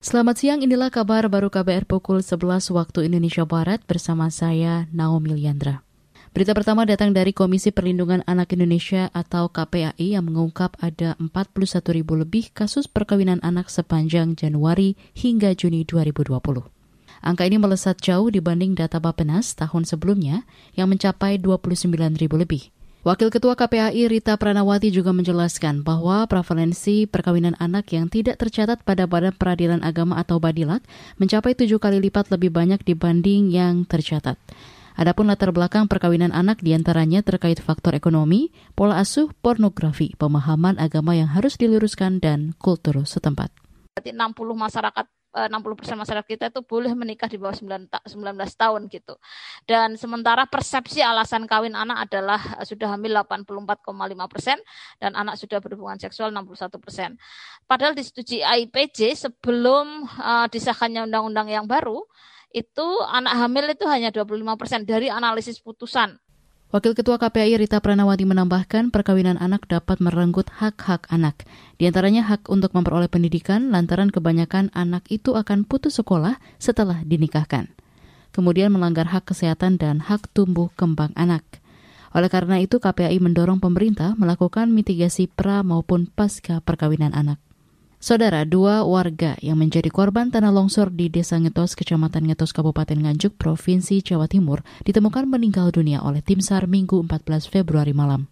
Selamat siang, inilah kabar baru KBR pukul 11 waktu Indonesia Barat bersama saya Naomi Liandra. Berita pertama datang dari Komisi Perlindungan Anak Indonesia atau KPAI yang mengungkap ada 41 ribu lebih kasus perkawinan anak sepanjang Januari hingga Juni 2020. Angka ini melesat jauh dibanding data Bapenas tahun sebelumnya yang mencapai 29 ribu lebih. Wakil Ketua KPAI Rita Pranawati juga menjelaskan bahwa prevalensi perkawinan anak yang tidak tercatat pada Badan Peradilan Agama atau Badilat mencapai tujuh kali lipat lebih banyak dibanding yang tercatat. Adapun latar belakang perkawinan anak di antaranya terkait faktor ekonomi, pola asuh, pornografi, pemahaman agama yang harus diluruskan, dan kultur setempat. 60 masyarakat 60% eh, masyarakat kita itu boleh menikah di bawah 19 tahun gitu. Dan sementara persepsi alasan kawin anak adalah eh, sudah hamil 84,5 persen dan anak sudah berhubungan seksual 61 persen. Padahal disetujui IPJ sebelum uh, disahkannya undang-undang yang baru itu anak hamil itu hanya 25 persen dari analisis putusan. Wakil Ketua KPI Rita Pranawati menambahkan perkawinan anak dapat merenggut hak-hak anak. Di antaranya hak untuk memperoleh pendidikan lantaran kebanyakan anak itu akan putus sekolah setelah dinikahkan. Kemudian melanggar hak kesehatan dan hak tumbuh kembang anak. Oleh karena itu KPI mendorong pemerintah melakukan mitigasi pra maupun pasca perkawinan anak. Saudara, dua warga yang menjadi korban tanah longsor di Desa Ngetos, Kecamatan Ngetos, Kabupaten Nganjuk, Provinsi Jawa Timur, ditemukan meninggal dunia oleh tim SAR Minggu 14 Februari malam.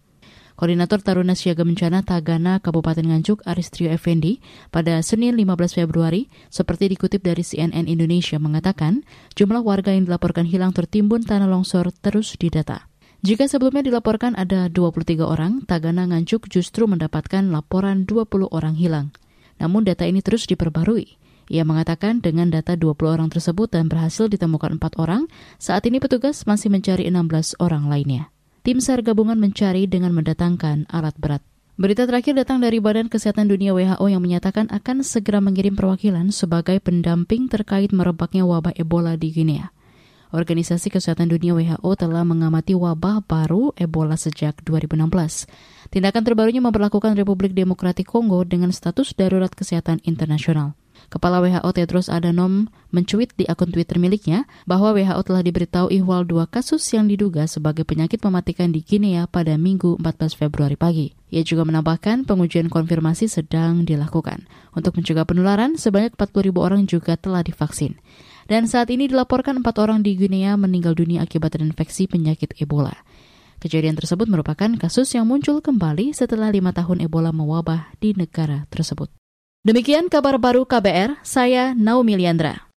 Koordinator Taruna Siaga Bencana Tagana Kabupaten Nganjuk Aristrio Effendi pada Senin 15 Februari, seperti dikutip dari CNN Indonesia mengatakan, jumlah warga yang dilaporkan hilang tertimbun tanah longsor terus didata. Jika sebelumnya dilaporkan ada 23 orang, Tagana Nganjuk justru mendapatkan laporan 20 orang hilang. Namun data ini terus diperbarui. Ia mengatakan dengan data 20 orang tersebut dan berhasil ditemukan 4 orang, saat ini petugas masih mencari 16 orang lainnya. Tim SAR gabungan mencari dengan mendatangkan alat berat. Berita terakhir datang dari Badan Kesehatan Dunia WHO yang menyatakan akan segera mengirim perwakilan sebagai pendamping terkait merebaknya wabah Ebola di Guinea. Organisasi Kesehatan Dunia WHO telah mengamati wabah baru Ebola sejak 2016. Tindakan terbarunya memperlakukan Republik Demokratik Kongo dengan status darurat kesehatan internasional. Kepala WHO Tedros Adhanom mencuit di akun Twitter miliknya bahwa WHO telah diberitahu ihwal dua kasus yang diduga sebagai penyakit mematikan di Guinea pada Minggu 14 Februari pagi. Ia juga menambahkan pengujian konfirmasi sedang dilakukan. Untuk mencegah penularan, sebanyak 40 ribu orang juga telah divaksin. Dan saat ini dilaporkan empat orang di Guinea meninggal dunia akibat terinfeksi penyakit Ebola. Kejadian tersebut merupakan kasus yang muncul kembali setelah lima tahun Ebola mewabah di negara tersebut. Demikian kabar baru KBR, saya Naomi Liandra.